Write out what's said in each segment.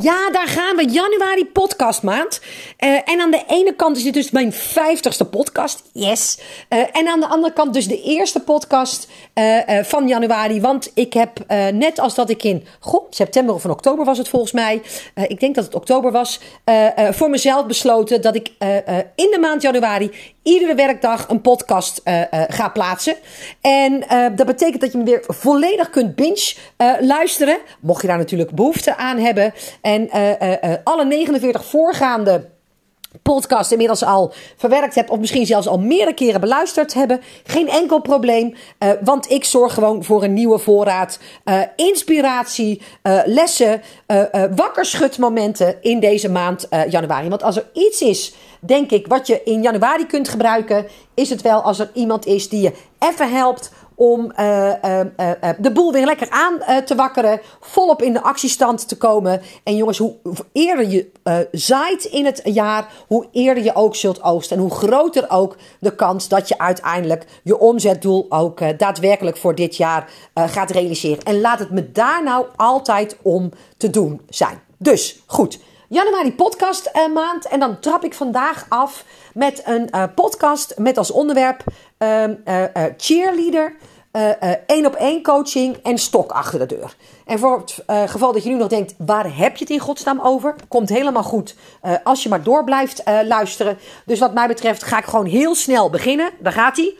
Ja, daar gaan we. Januari podcastmaand. Uh, en aan de ene kant is dit dus mijn vijftigste podcast. Yes. Uh, en aan de andere kant dus de eerste podcast uh, van januari. Want ik heb net als dat ik in september of in oktober was het volgens mij. ik denk dat het oktober was. voor mezelf besloten dat ik in de maand januari iedere werkdag een podcast ga plaatsen. En dat betekent dat je me weer volledig kunt binge luisteren. Mocht je daar natuurlijk behoefte aan hebben. En uh, uh, alle 49 voorgaande podcast inmiddels al verwerkt hebt of misschien zelfs al meerdere keren beluisterd hebben, geen enkel probleem, uh, want ik zorg gewoon voor een nieuwe voorraad uh, inspiratie, uh, lessen, wakkerschutmomenten in deze maand januari. Want als er iets is, denk ik, wat je in januari kunt gebruiken, is het wel als er iemand is die je even helpt om uh, uh, uh, de boel weer lekker aan te wakkeren. Volop in de actiestand te komen. En jongens, hoe eerder je zaait in het jaar, hoe eerder je ook zult oogsten. En hoe groter ook de kans dat je uiteindelijk je omzetdoel ook daadwerkelijk voor dit jaar gaat realiseren. En laat het me daar nou altijd om te doen zijn. Dus goed. Januari podcast maand. En dan trap ik vandaag af met een podcast met als onderwerp uh, uh, cheerleader, één op één coaching en stok achter de deur. En voor het geval dat je nu nog denkt, waar heb je het in godsnaam over? Komt helemaal goed als je maar door blijft luisteren. Dus wat mij betreft ga ik gewoon heel snel beginnen. Daar gaat hij.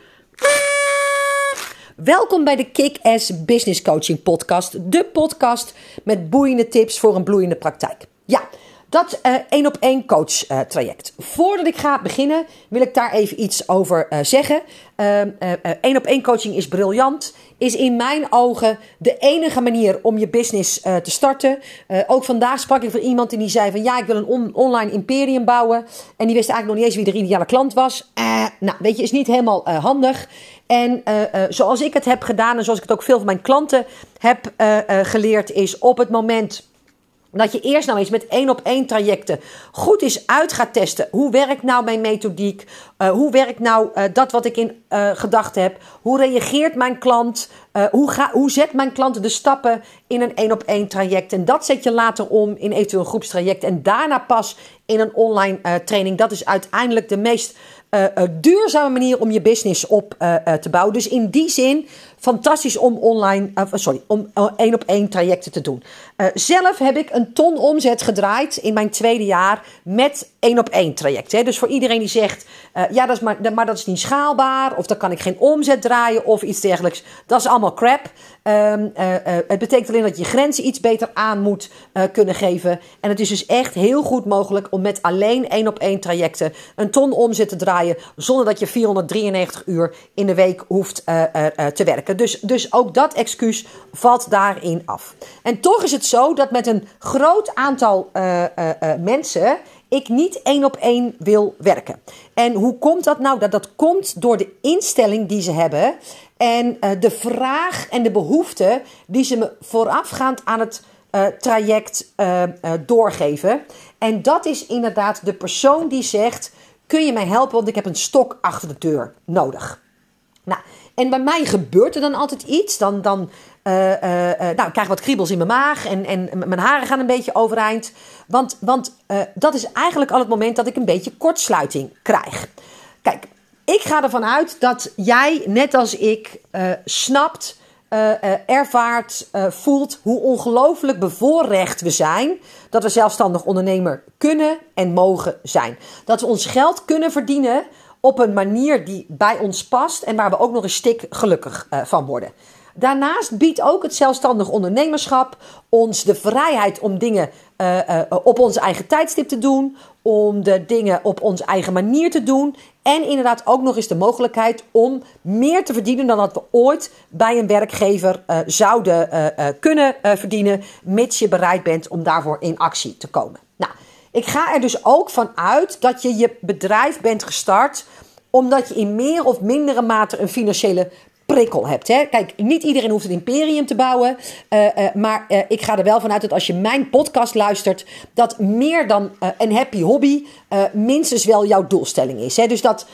Welkom bij de Kick-Ass Business Coaching Podcast. De podcast met boeiende tips voor een bloeiende praktijk. Ja, dat uh, één op één coach uh, traject. Voordat ik ga beginnen, wil ik daar even iets over uh, zeggen. Één op één coaching is briljant. Is in mijn ogen de enige manier om je business te starten. ook vandaag sprak ik van iemand die zei van ja, ik wil een on online imperium bouwen. En die wist eigenlijk nog niet eens wie de ideale klant was. nou, weet je, is niet helemaal handig. En zoals ik het heb gedaan en zoals ik het ook veel van mijn klanten heb geleerd, is op het moment dat je eerst nou eens met één op één trajecten goed eens uit gaat testen. Hoe werkt nou mijn methodiek? Uh, hoe werkt nou uh, dat wat ik in uh, gedachten heb? Hoe reageert mijn klant? hoe, ga, hoe zet mijn klant de stappen in een één op één traject? En dat zet je later om in eventueel een groepstraject. En daarna pas in een online training. Dat is uiteindelijk de meest duurzame manier om je business op te bouwen. Dus in die zin fantastisch om online, uh, sorry, om één op één trajecten te doen. Uh, zelf heb ik een ton omzet gedraaid in mijn tweede jaar met één op één trajecten. Dus voor iedereen die zegt, ja, dat is maar, maar dat is niet schaalbaar, of dan kan ik geen omzet draaien of iets dergelijks. Dat is allemaal crap. Um, het betekent alleen dat je grenzen iets beter aan moet kunnen geven. En het is dus echt heel goed mogelijk om met alleen één op één trajecten een ton omzet te draaien, zonder dat je 493 uur in de week hoeft te werken. Dus, dus ook dat excuus valt daarin af. En toch is het zo dat met een groot aantal uh, uh, uh, mensen ik niet één op één wil werken. En hoe komt dat nou? Dat, dat komt door de instelling die ze hebben en de vraag en de behoefte die ze me voorafgaand aan het traject doorgeven. En dat is inderdaad de persoon die zegt: Kun je mij helpen? Want ik heb een stok achter de deur nodig. Nou, en bij mij gebeurt er dan altijd iets. Dan, dan uh, nou, ik wat kriebels in mijn maag en, en mijn haren gaan een beetje overeind. Want, want dat is eigenlijk al het moment dat ik een beetje kortsluiting krijg. Kijk, ik ga ervan uit dat jij, net als ik, snapt, ervaart, voelt hoe ongelooflijk bevoorrecht we zijn. Dat we zelfstandig ondernemer kunnen en mogen zijn. Dat we ons geld kunnen verdienen op een manier die bij ons past en waar we ook nog een stik gelukkig uh, van worden. Daarnaast biedt ook het zelfstandig ondernemerschap ons de vrijheid om dingen uh, uh, op onze eigen tijdstip te doen, om de dingen op onze eigen manier te doen en inderdaad ook nog eens de mogelijkheid om meer te verdienen dan dat we ooit bij een werkgever zouden kunnen verdienen, mits je bereid bent om daarvoor in actie te komen. Ik ga er dus ook van uit dat je je bedrijf bent gestart omdat je in meer of mindere mate een financiële prikkel hebt. Hè? Kijk, niet iedereen hoeft een imperium te bouwen. Uh, uh, maar uh, ik ga er wel vanuit dat als je mijn podcast luistert, dat meer dan een happy hobby minstens wel jouw doelstelling is. Hè? Dus dat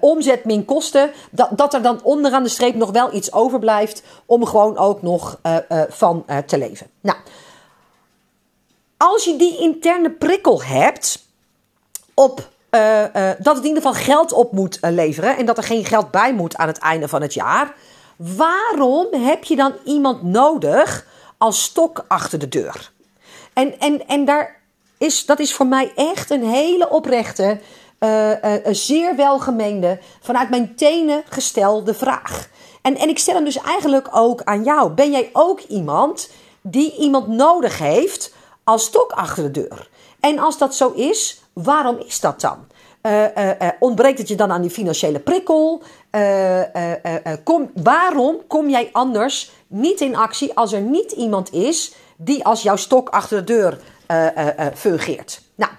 omzet min kosten, dat, dat er dan onderaan de streep nog wel iets overblijft om gewoon ook nog van te leven. Nou. Als je die interne prikkel hebt op uh, uh, dat het in ieder geval geld op moet uh, leveren en dat er geen geld bij moet aan het einde van het jaar, waarom heb je dan iemand nodig als stok achter de deur? En, en, en daar is, dat is voor mij echt een hele oprechte, zeer welgemeende, vanuit mijn tenen gestelde vraag. En, en ik stel hem dus eigenlijk ook aan jou. Ben jij ook iemand die iemand nodig heeft als stok achter de deur? En als dat zo is, waarom is dat dan? Uh, uh, uh, ontbreekt het je dan aan die financiële prikkel? kom, waarom kom jij anders niet in actie als er niet iemand is die als jouw stok achter de deur fungeert? Nou,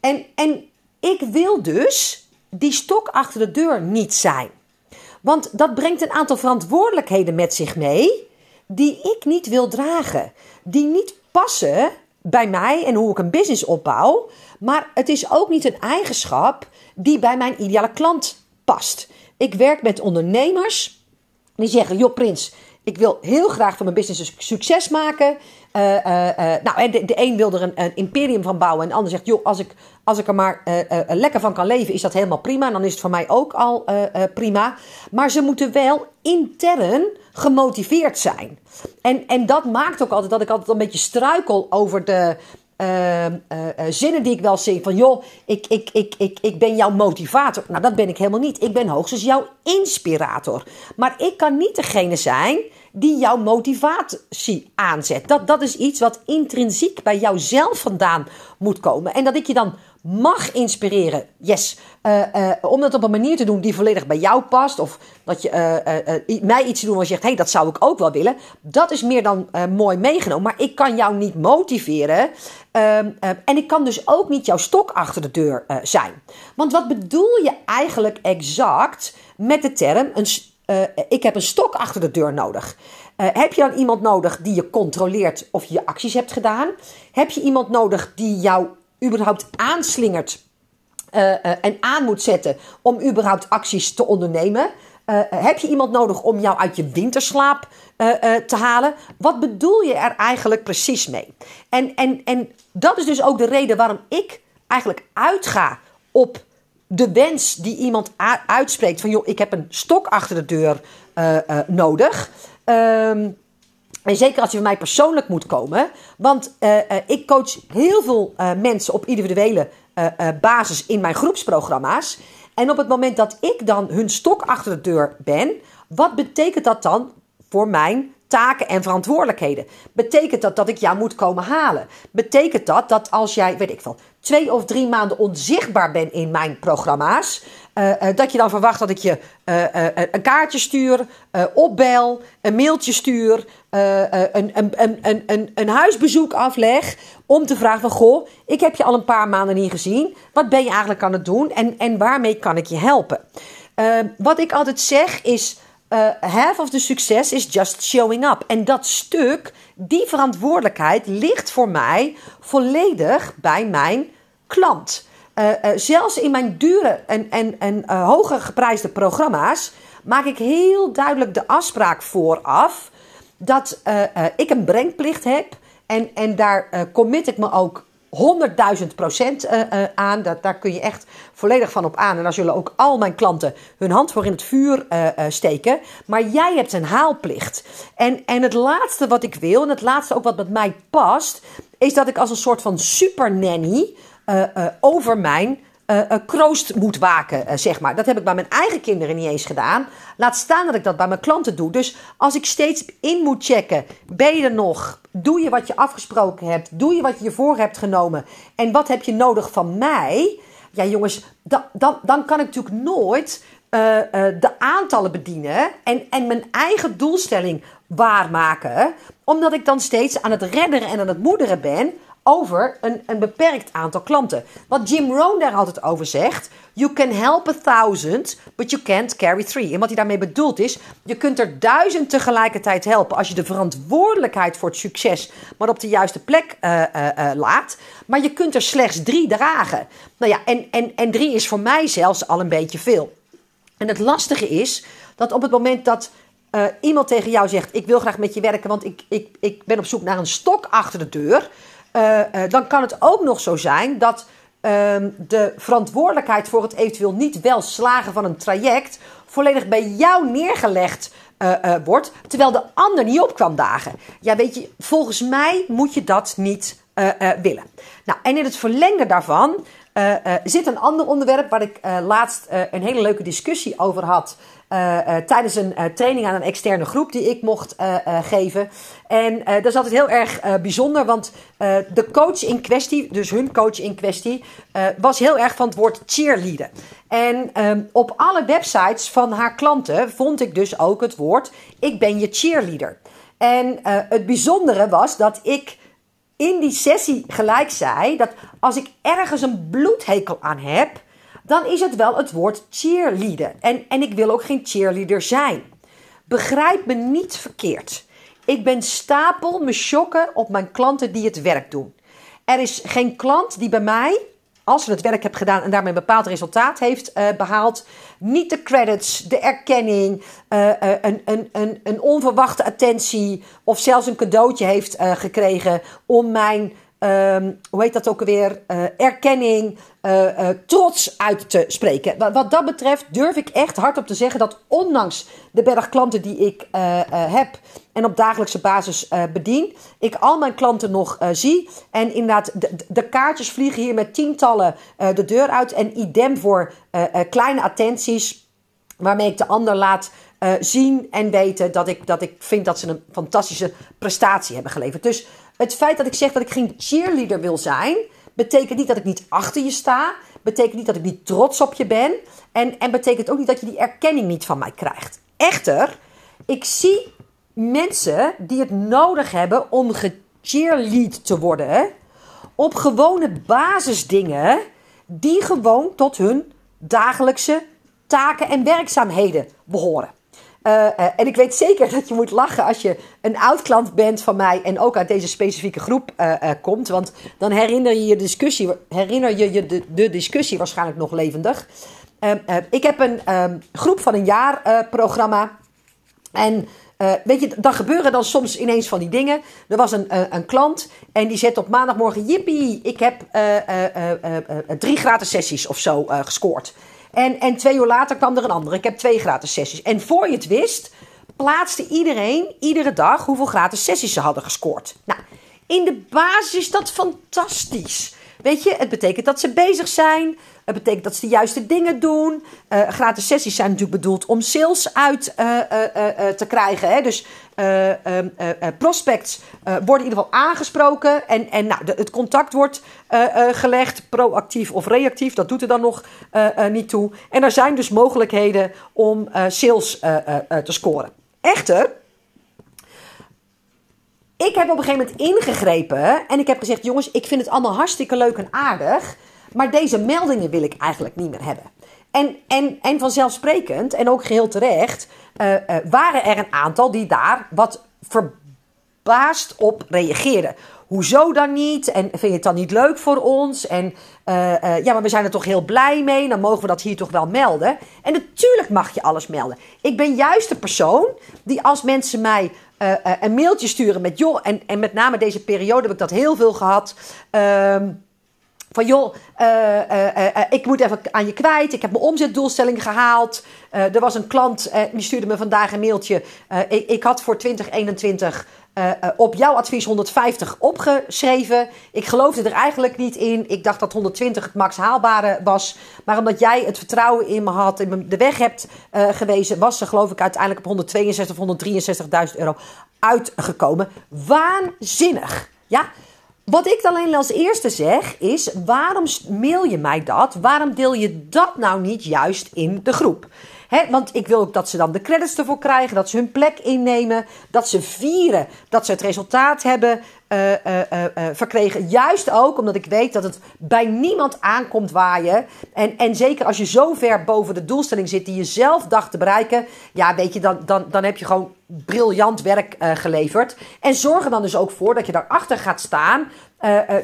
en, en ik wil dus die stok achter de deur niet zijn. Want dat brengt een aantal verantwoordelijkheden met zich mee die ik niet wil dragen. Die niet passen bij mij en hoe ik een business opbouw. Maar het is ook niet een eigenschap die bij mijn ideale klant past. Ik werk met ondernemers die zeggen: Joh, Prins, ik wil heel graag van mijn business succes maken. Uh, uh, uh, nou, de, de een wil er een, een, imperium van bouwen. En de ander zegt: joh, als ik, als ik er maar lekker van kan leven, is dat helemaal prima. En dan is het voor mij ook al prima. Maar ze moeten wel intern gemotiveerd zijn. En, en dat maakt ook altijd dat ik altijd een beetje struikel over de. Uh, uh, zinnen die ik wel zing van joh, ik, ik, ik, ik, ik ben jouw motivator. Nou, dat ben ik helemaal niet. Ik ben hoogstens jouw inspirator. Maar ik kan niet degene zijn die jouw motivatie aanzet. Dat, dat is iets wat intrinsiek bij jouzelf vandaan moet komen. En dat ik je dan mag inspireren. Yes. Uh, uh, om dat op een manier te doen die volledig bij jou past. Of dat je uh, mij iets te doen waar je zegt: hé, hey, dat zou ik ook wel willen. Dat is meer dan mooi meegenomen. Maar ik kan jou niet motiveren. Ehm, en ik kan dus ook niet jouw stok achter de deur zijn. Want wat bedoel je eigenlijk exact met de term: een, ik heb een stok achter de deur nodig? heb je dan iemand nodig die je controleert of je acties hebt gedaan? Heb je iemand nodig die jou überhaupt aanslingert uh, uh, en aan moet zetten om überhaupt acties te ondernemen? Uh, heb je iemand nodig om jou uit je winterslaap te halen? Wat bedoel je er eigenlijk precies mee? En, en, en dat is dus ook de reden waarom ik eigenlijk uitga op de wens die iemand uitspreekt: van joh, ik heb een stok achter de deur nodig. Um, en zeker als je bij mij persoonlijk moet komen. Want uh, uh, ik coach heel veel uh, mensen op individuele basis in mijn groepsprogramma's. En op het moment dat ik dan hun stok achter de deur ben, wat betekent dat dan voor mijn taken en verantwoordelijkheden. Betekent dat dat ik jou moet komen halen? Betekent dat dat als jij, weet ik veel, twee of drie maanden onzichtbaar bent in mijn programma's, uh, uh, dat je dan verwacht dat ik je uh, een kaartje stuur, opbel, een mailtje stuur, een, een, een, een, huisbezoek afleg om te vragen van goh, ik heb je al een paar maanden niet gezien, wat ben je eigenlijk aan het doen en, en waarmee kan ik je helpen? wat ik altijd zeg is half of the succes is just showing up. En dat stuk, die verantwoordelijkheid ligt voor mij volledig bij mijn klant. Uh, uh, zelfs in mijn dure en, en, en hoger geprijsde programma's maak ik heel duidelijk de afspraak vooraf dat ik een brengplicht heb. En, en daar commit ik me ook 100.000 procent aan. Dat, daar kun je echt volledig van op aan. En daar zullen ook al mijn klanten hun hand voor in het vuur steken. Maar jij hebt een haalplicht. En, en het laatste wat ik wil, en het laatste ook wat met mij past, is dat ik als een soort van super nanny over mijn uh, kroost moet waken, zeg maar. Dat heb ik bij mijn eigen kinderen niet eens gedaan. Laat staan dat ik dat bij mijn klanten doe. Dus als ik steeds in moet checken, ben je er nog? Doe je wat je afgesproken hebt? Doe je wat je je voor hebt genomen? En wat heb je nodig van mij? Ja, jongens, dan, dan, kan ik natuurlijk nooit de aantallen bedienen en, en mijn eigen doelstelling waarmaken. Omdat ik dan steeds aan het redderen en aan het moederen ben over een, een beperkt aantal klanten. Wat Jim Rohn daar altijd over zegt: You can help a thousand, but you can't carry three. En wat hij daarmee bedoelt is: je kunt er duizend tegelijkertijd helpen als je de verantwoordelijkheid voor het succes maar op de juiste plek uh, uh, uh, laat. Maar je kunt er slechts drie dragen. Nou ja, en, en, en drie is voor mij zelfs al een beetje veel. En het lastige is dat op het moment dat iemand tegen jou zegt: Ik wil graag met je werken, want ik, ik, ik ben op zoek naar een stok achter de deur dan kan het ook nog zo zijn dat ehm, de verantwoordelijkheid voor het eventueel niet wel slagen van een traject volledig bij jou neergelegd wordt, terwijl de ander niet op kwam dagen. Ja, weet je, volgens mij moet je dat niet willen. Nou, en in het verlengde daarvan zit een ander onderwerp waar ik laatst een hele leuke discussie over had. Tijdens een training aan een externe groep die ik mocht geven. En dat is altijd heel erg bijzonder, want de coach in kwestie, dus hun coach in kwestie, was heel erg van het woord cheerleader. En um, op alle websites van haar klanten vond ik dus ook het woord: ik ben je cheerleader. En het bijzondere was dat ik in die sessie gelijk zei dat als ik ergens een bloedhekel aan heb, dan is het wel het woord cheerleader. En, en ik wil ook geen cheerleader zijn. Begrijp me niet verkeerd. Ik ben stapel me shocken op mijn klanten die het werk doen. Er is geen klant die bij mij als ze het werk hebt gedaan en daarmee een bepaald resultaat heeft uh, behaald, niet de credits, de erkenning, uh, uh, een, een, een, een onverwachte attentie of zelfs een cadeautje heeft gekregen om mijn um, hoe heet dat ook alweer, uh, erkenning, uh, uh, trots uit te spreken. Wat, wat, dat betreft durf ik echt hardop te zeggen dat ondanks de berg klanten die ik heb en op dagelijkse basis bedien, ik al mijn klanten nog zie. En inderdaad, de, de, kaartjes vliegen hier met tientallen de deur uit. En idem voor kleine attenties waarmee ik de ander laat zien en weten dat ik, dat ik vind dat ze een fantastische prestatie hebben geleverd. Dus het feit dat ik zeg dat ik geen cheerleader wil zijn, betekent niet dat ik niet achter je sta. Betekent niet dat ik niet trots op je ben. En, en betekent ook niet dat je die erkenning niet van mij krijgt. Echter, ik zie mensen die het nodig hebben om gecheerlead te worden. Op gewone basisdingen die gewoon tot hun dagelijkse taken en werkzaamheden behoren. Uh, uh, en ik weet zeker dat je moet lachen als je een oud klant bent van mij en ook uit deze specifieke groep uh, komt. Want dan herinner je je discussie, herinner je, je de, de discussie waarschijnlijk nog levendig. ik heb een um, groep van een jaar programma. En weet je, dan gebeuren dan soms ineens van die dingen. Er was een, een klant en die zet op maandagmorgen: Jippie, ik heb drie gratis sessies of zo gescoord. En, en twee uur later kwam er een andere. Ik heb twee gratis sessies. En voor je het wist, plaatste iedereen iedere dag hoeveel gratis sessies ze hadden gescoord. Nou, in de basis is dat fantastisch. Weet je, het betekent dat ze bezig zijn. Het betekent dat ze de juiste dingen doen. Uh, gratis sessies zijn natuurlijk bedoeld om sales uit uh, uh, te krijgen. Hè? Dus ehm, prospects worden in ieder geval aangesproken. En, en nou, het contact wordt gelegd, proactief of reactief. Dat doet er dan nog niet toe. En er zijn dus mogelijkheden om sales te scoren. Echter, ik heb op een gegeven moment ingegrepen en ik heb gezegd: jongens, ik vind het allemaal hartstikke leuk en aardig. Maar deze meldingen wil ik eigenlijk niet meer hebben. En, en, en vanzelfsprekend, en ook geheel terecht, uh, uh, waren er een aantal die daar wat verbaasd op reageerden. Hoezo dan niet? En vind je het dan niet leuk voor ons? En uh, ja, maar we zijn er toch heel blij mee. Dan mogen we dat hier toch wel melden. En natuurlijk mag je alles melden. Ik ben juist de persoon die als mensen mij een mailtje sturen met joh, en, en met name deze periode heb ik dat heel veel gehad. Ehm, van joh, ik moet even aan je kwijt. Ik heb mijn omzetdoelstelling gehaald. er was een klant, die stuurde me vandaag een mailtje. Ik, ik, had voor 2021 op jouw advies 150 opgeschreven. Ik geloofde er eigenlijk niet in. Ik dacht dat 120 het max haalbare was. Maar omdat jij het vertrouwen in me had en me de weg hebt gewezen, was ze geloof ik uiteindelijk op 162 of 163.000 euro uitgekomen. Waanzinnig. Ja, wat ik dan alleen als eerste zeg is: waarom mail je mij dat? Waarom deel je dat nou niet juist in de groep? Want ik wil ook dat ze dan de credits ervoor krijgen, dat ze hun plek innemen, dat ze vieren dat ze het resultaat hebben uh, uh, uh, verkregen. Juist ook omdat ik weet dat het bij niemand aankomt waaien. En, en zeker als je zo ver boven de doelstelling zit die je zelf dacht te bereiken, ja, weet je, dan, dan, dan heb je gewoon briljant werk geleverd. En zorg er dan dus ook voor dat je daarachter gaat staan.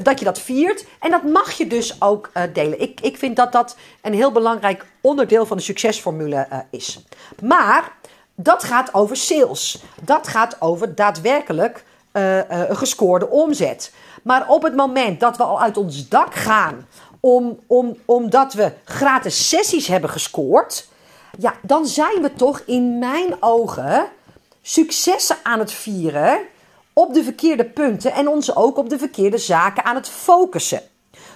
Dat je dat viert. En dat mag je dus ook delen. Ik, ik vind dat dat een heel belangrijk onderdeel van de succesformule is. Maar dat gaat over sales. Dat gaat over daadwerkelijk gescoorde omzet. Maar op het moment dat we al uit ons dak gaan, om, om, omdat we gratis sessies hebben gescoord, ja, dan zijn we toch in mijn ogen successen aan het vieren op de verkeerde punten en ons ook op de verkeerde zaken aan het focussen.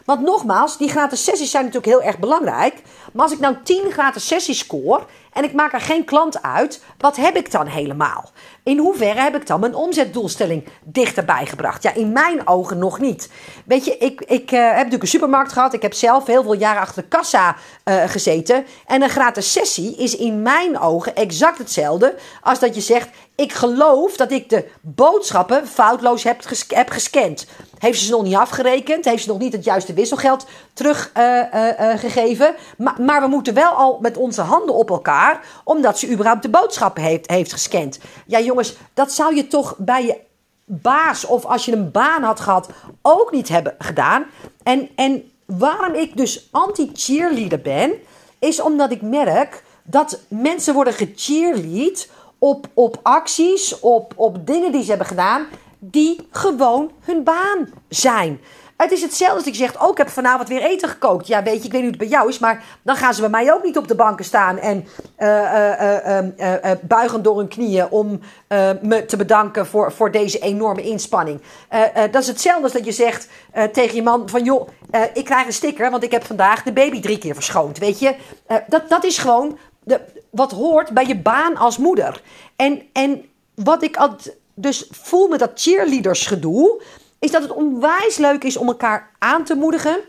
Want nogmaals, die gratis sessies zijn natuurlijk heel erg belangrijk. Maar als ik nou 10 gratis sessies score en ik maak er geen klant uit, wat heb ik dan helemaal? In hoeverre heb ik dan mijn omzetdoelstelling dichterbij gebracht? Ja, in mijn ogen nog niet. Weet je, ik, ik uh, heb natuurlijk een supermarkt gehad. Ik heb zelf heel veel jaren achter de kassa uh, gezeten. En een gratis sessie is in mijn ogen exact hetzelfde als dat je zegt: Ik geloof dat ik de boodschappen foutloos heb, heb gescand. Heeft ze ze nog niet afgerekend? Heeft ze nog niet het juiste wisselgeld teruggegeven? Uh, maar, maar we moeten wel al met onze handen op elkaar, omdat ze überhaupt de boodschappen heeft, heeft gescand. Ja, jongens, dat zou je toch bij je baas of als je een baan had gehad ook niet hebben gedaan. En, en waarom ik dus anti-cheerleader ben, is omdat ik merk dat mensen worden gecheerlead op, op acties, op, op dingen die ze hebben gedaan, die gewoon hun baan zijn. Het is hetzelfde als ik zeg, oh, ik heb vanavond weer eten gekookt. Ja, weet je, ik weet niet hoe het bij jou is, maar dan gaan ze bij mij ook niet op de banken staan en uh, uh, buigen door hun knieën om me te bedanken voor, voor deze enorme inspanning. dat is hetzelfde als dat je zegt tegen je man van, joh, ik krijg een sticker, want ik heb vandaag de baby drie keer verschoond. Weet je, dat, dat is gewoon de, wat hoort bij je baan als moeder. En, en wat ik dus voel met dat cheerleadersgedoe is dat het onwijs leuk is om elkaar aan te moedigen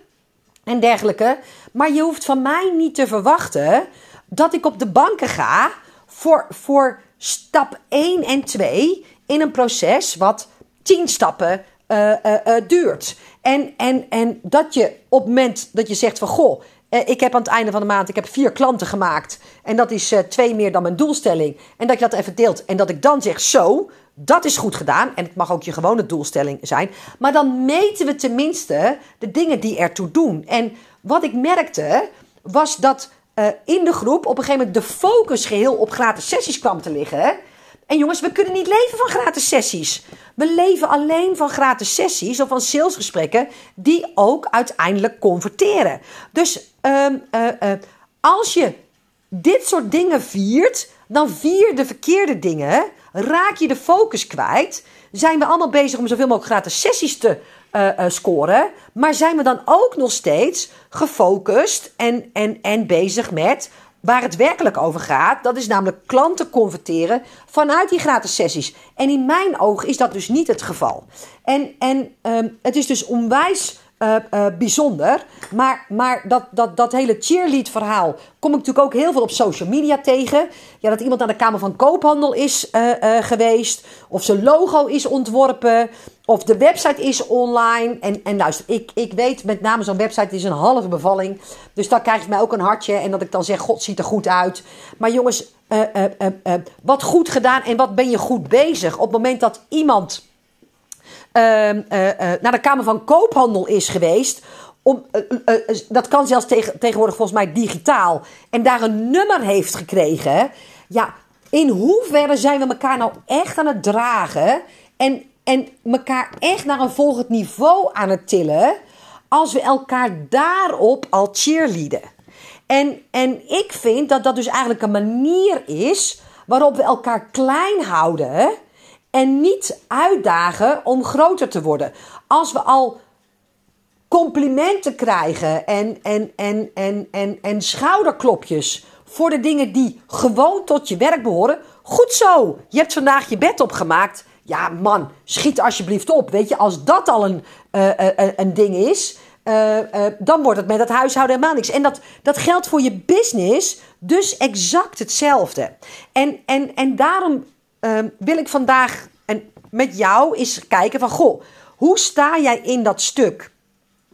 en dergelijke. Maar je hoeft van mij niet te verwachten dat ik op de banken ga voor, voor stap 1 en 2 in een proces wat 10 stappen uh, uh, uh, duurt. En, en, en dat je op het moment dat je zegt van goh, ik heb aan het einde van de maand ik heb vier klanten gemaakt. En dat is twee meer dan mijn doelstelling. En dat je dat even deelt. En dat ik dan zeg zo, dat is goed gedaan en het mag ook je gewone doelstelling zijn. Maar dan meten we tenminste de dingen die ertoe doen. En wat ik merkte was dat uh, in de groep op een gegeven moment de focus geheel op gratis sessies kwam te liggen. En jongens, we kunnen niet leven van gratis sessies. We leven alleen van gratis sessies of van salesgesprekken die ook uiteindelijk converteren. Dus uh, uh, als je dit soort dingen viert, dan vier de verkeerde dingen raak je de focus kwijt. Zijn we allemaal bezig om zoveel mogelijk gratis sessies te uh, scoren. Maar zijn we dan ook nog steeds gefocust en, en, en bezig met waar het werkelijk over gaat. Dat is namelijk klanten converteren vanuit die gratis sessies. En in mijn ogen is dat dus niet het geval. En, en um, het is dus onwijs uh, uh, bijzonder. Maar, maar dat, dat, dat hele cheerlead verhaal kom ik natuurlijk ook heel veel op social media tegen. Ja, dat iemand aan de Kamer van Koophandel is uh, geweest. Of zijn logo is ontworpen. Of de website is online. En, en luister, ik, ik weet met name zo'n website is een halve bevalling. Dus dan krijgt mij ook een hartje. En dat ik dan zeg, god ziet er goed uit. Maar jongens, wat goed gedaan en wat ben je goed bezig. Op het moment dat iemand uh, naar de Kamer van Koophandel is geweest. Om, uh, dat kan zelfs tegen, tegenwoordig volgens mij digitaal. En daar een nummer heeft gekregen. Ja, in hoeverre zijn we elkaar nou echt aan het dragen? En, en elkaar echt naar een volgend niveau aan het tillen. Als we elkaar daarop al cheerleaden. En, en ik vind dat dat dus eigenlijk een manier is waarop we elkaar klein houden en niet uitdagen om groter te worden. Als we al complimenten krijgen en, en, en, en, en, en schouderklopjes voor de dingen die gewoon tot je werk behoren. Goed zo, je hebt vandaag je bed opgemaakt. Ja, man, schiet alsjeblieft op. Weet je, als dat al een, uh, uh, een ding is, dan wordt het met het huishouden helemaal niks. En dat, dat geldt voor je business dus exact hetzelfde. En, en, en daarom Ehm, wil ik vandaag en met jou eens kijken van, goh, hoe sta jij in dat stuk?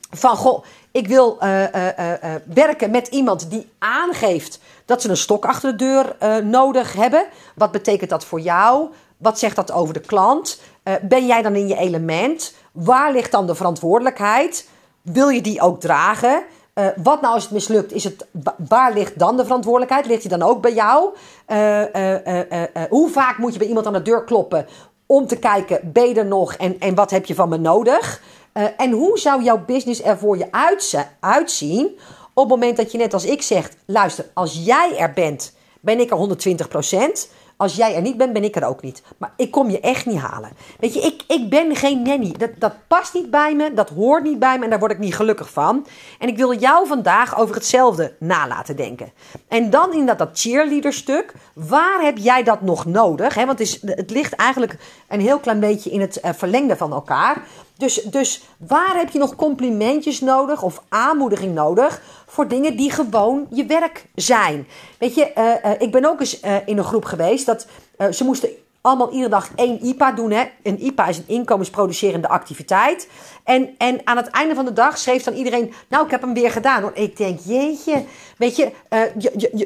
Van, goh, ik wil uh, uh, werken met iemand die aangeeft dat ze een stok achter de deur nodig hebben. Wat betekent dat voor jou? Wat zegt dat over de klant? ben jij dan in je element? Waar ligt dan de verantwoordelijkheid? Wil je die ook dragen? Uh, wat nou als het mislukt? Is het, waar ligt dan de verantwoordelijkheid? Ligt die dan ook bij jou? Uh, uh, hoe vaak moet je bij iemand aan de deur kloppen om te kijken, ben je er nog en, en wat heb je van me nodig? En hoe zou jouw business er voor je uitzien op het moment dat je net als ik zegt, luister, als jij er bent, ben ik er 120 als jij er niet bent, ben ik er ook niet. Maar ik kom je echt niet halen. Weet je, ik, ik ben geen nanny. Dat, dat past niet bij me, dat hoort niet bij me en daar word ik niet gelukkig van. En ik wil jou vandaag over hetzelfde nalaten denken. En dan in dat, dat cheerleader stuk, waar heb jij dat nog nodig? Want het, is, het ligt eigenlijk een heel klein beetje in het uh, verlengde van elkaar. Dus, dus waar heb je nog complimentjes nodig of aanmoediging nodig voor dingen die gewoon je werk zijn? Weet je, uh, uh, ik ben ook eens uh, in een groep geweest dat ze moesten allemaal iedere dag één IPA doen. Hè? Een IPA is een inkomensproducerende activiteit. En, en aan het einde van de dag schreef dan iedereen: Nou, ik heb hem weer gedaan. Ik denk, jeetje. Weet je,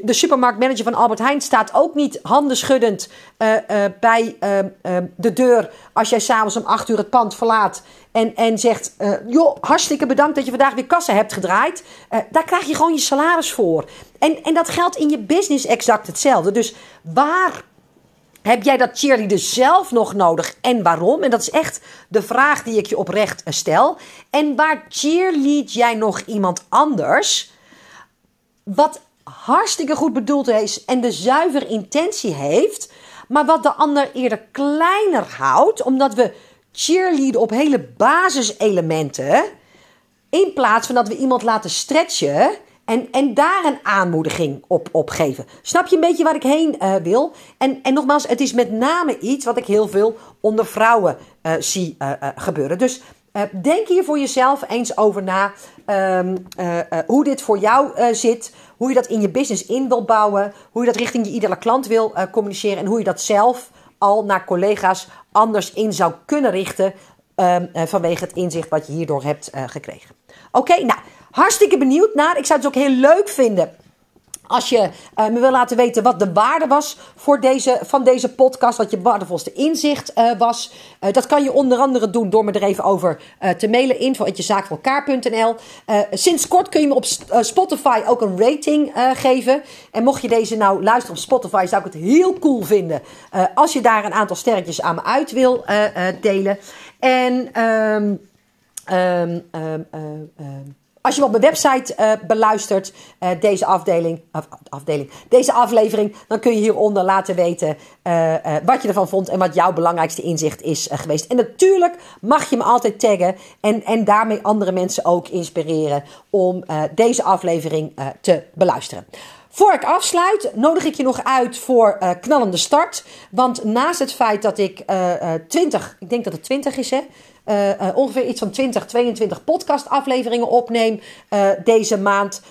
de supermarktmanager van Albert Heijn staat ook niet handen schuddend bij de deur. als jij s'avonds om acht uur het pand verlaat. En, en zegt: Joh, hartstikke bedankt dat je vandaag weer kassa hebt gedraaid. daar krijg je gewoon je salaris voor. En, en dat geldt in je business exact hetzelfde. Dus waar heb jij dat cheerleader zelf nog nodig en waarom? En dat is echt de vraag die ik je oprecht stel. En waar cheerlead jij nog iemand anders? Wat hartstikke goed bedoeld is en de zuivere intentie heeft, maar wat de ander eerder kleiner houdt, omdat we cheerleaden op hele basiselementen, in plaats van dat we iemand laten stretchen en, en daar een aanmoediging op, op geven. Snap je een beetje waar ik heen uh, wil? En, en nogmaals, het is met name iets wat ik heel veel onder vrouwen uh, zie uh, gebeuren. Dus denk hier voor jezelf eens over na um, hoe dit voor jou zit. Hoe je dat in je business in wil bouwen. Hoe je dat richting je iedere klant wil communiceren. En hoe je dat zelf al naar collega's anders in zou kunnen richten. Um, vanwege het inzicht wat je hierdoor hebt gekregen. Oké, nou. Hartstikke benieuwd naar. Ik zou het ook heel leuk vinden. Als je uh, me wil laten weten wat de waarde was voor deze, van deze podcast, wat je waardevolste inzicht uh, was. Uh, dat kan je onder andere doen door me er even over te mailen. info.jezaakvoorelkaar.nl Sinds kort kun je me op Spotify ook een rating geven. En mocht je deze nou luisteren op Spotify, zou ik het heel cool vinden als je daar een aantal sterretjes aan me uit wil delen. En... Um, als je op mijn website uh, beluistert, uh, deze afdeling, af, afdeling, deze aflevering, dan kun je hieronder laten weten uh, wat je ervan vond en wat jouw belangrijkste inzicht is geweest. En natuurlijk mag je me altijd taggen en, en daarmee andere mensen ook inspireren om deze aflevering te beluisteren. Voor ik afsluit, nodig ik je nog uit voor uh, knallende start. Want naast het feit dat ik uh, 20, ik denk dat het 20 is hè, uh, uh, ongeveer iets van 20, 22 podcastafleveringen opneem uh, deze maand.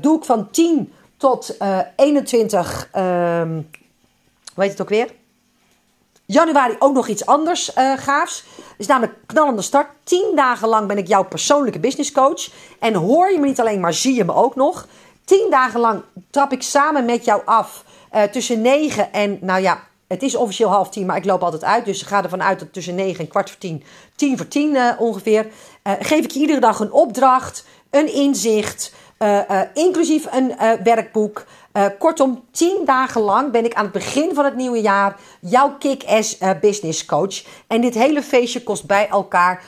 doe ik van 10 tot 21, um, hoe heet het ook weer? Januari ook nog iets anders gaafs. is namelijk knallende start. 10 dagen lang ben ik jouw persoonlijke business coach. En hoor je me niet alleen, maar zie je me ook nog. 10 dagen lang trap ik samen met jou af tussen 9 en, nou ja, het is officieel half tien, maar ik loop altijd uit. Dus ga ervan uit dat tussen negen en kwart voor tien, tien voor tien uh, ongeveer, uh, geef ik je iedere dag een opdracht, een inzicht, uh, inclusief een werkboek. kortom, tien dagen lang ben ik aan het begin van het nieuwe jaar jouw kick-ass business coach. En dit hele feestje kost bij elkaar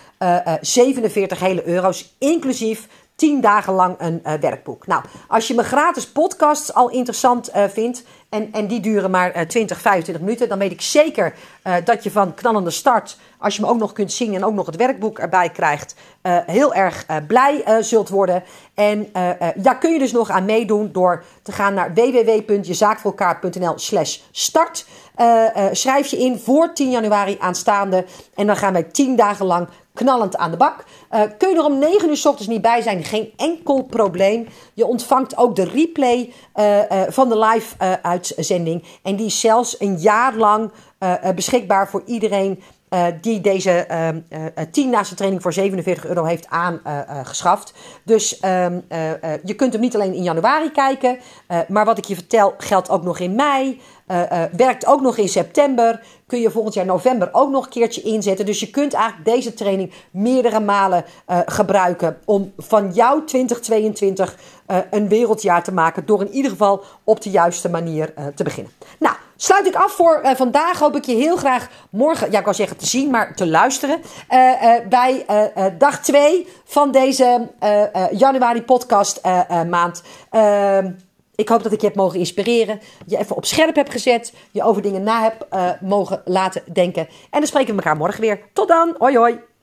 47 hele euro's, inclusief 10 dagen lang een uh, werkboek. Nou, als je mijn gratis podcasts al interessant uh, vindt. En, en die duren maar uh, 20, 25 minuten. Dan weet ik zeker dat je van knallende start. Als je me ook nog kunt zien en ook nog het werkboek erbij krijgt. heel erg blij zult worden. En daar kun je dus nog aan meedoen door te gaan naar www.jezaakvoorelkaar.nl/slash start. schrijf je in voor 10 januari aanstaande. En dan gaan wij 10 dagen lang knallend aan de bak. Uh, kun je er om 9 uur s ochtends niet bij zijn, geen enkel probleem. Je ontvangt ook de replay uh, uh, van de live uitzending. En die is zelfs een jaar lang beschikbaar voor iedereen uh, die deze uh, uh, 10 naast training voor 47 euro heeft aangeschaft. dus ehm, je kunt hem niet alleen in januari kijken, maar wat ik je vertel geldt ook nog in mei. werkt ook nog in september. Kun je volgend jaar november ook nog een keertje inzetten. Dus je kunt eigenlijk deze training meerdere malen gebruiken om van jouw 2022 een wereldjaar te maken. Door in ieder geval op de juiste manier te beginnen. Nou, sluit ik af voor vandaag. Hoop ik je heel graag morgen, ja, ik wou zeggen te zien, maar te luisteren. bij dag 2 van deze januari podcast maand. Ehm, ik hoop dat ik je heb mogen inspireren. Je even op scherp heb gezet. Je over dingen na heb mogen laten denken. En dan spreken we elkaar morgen weer. Tot dan. Hoi hoi.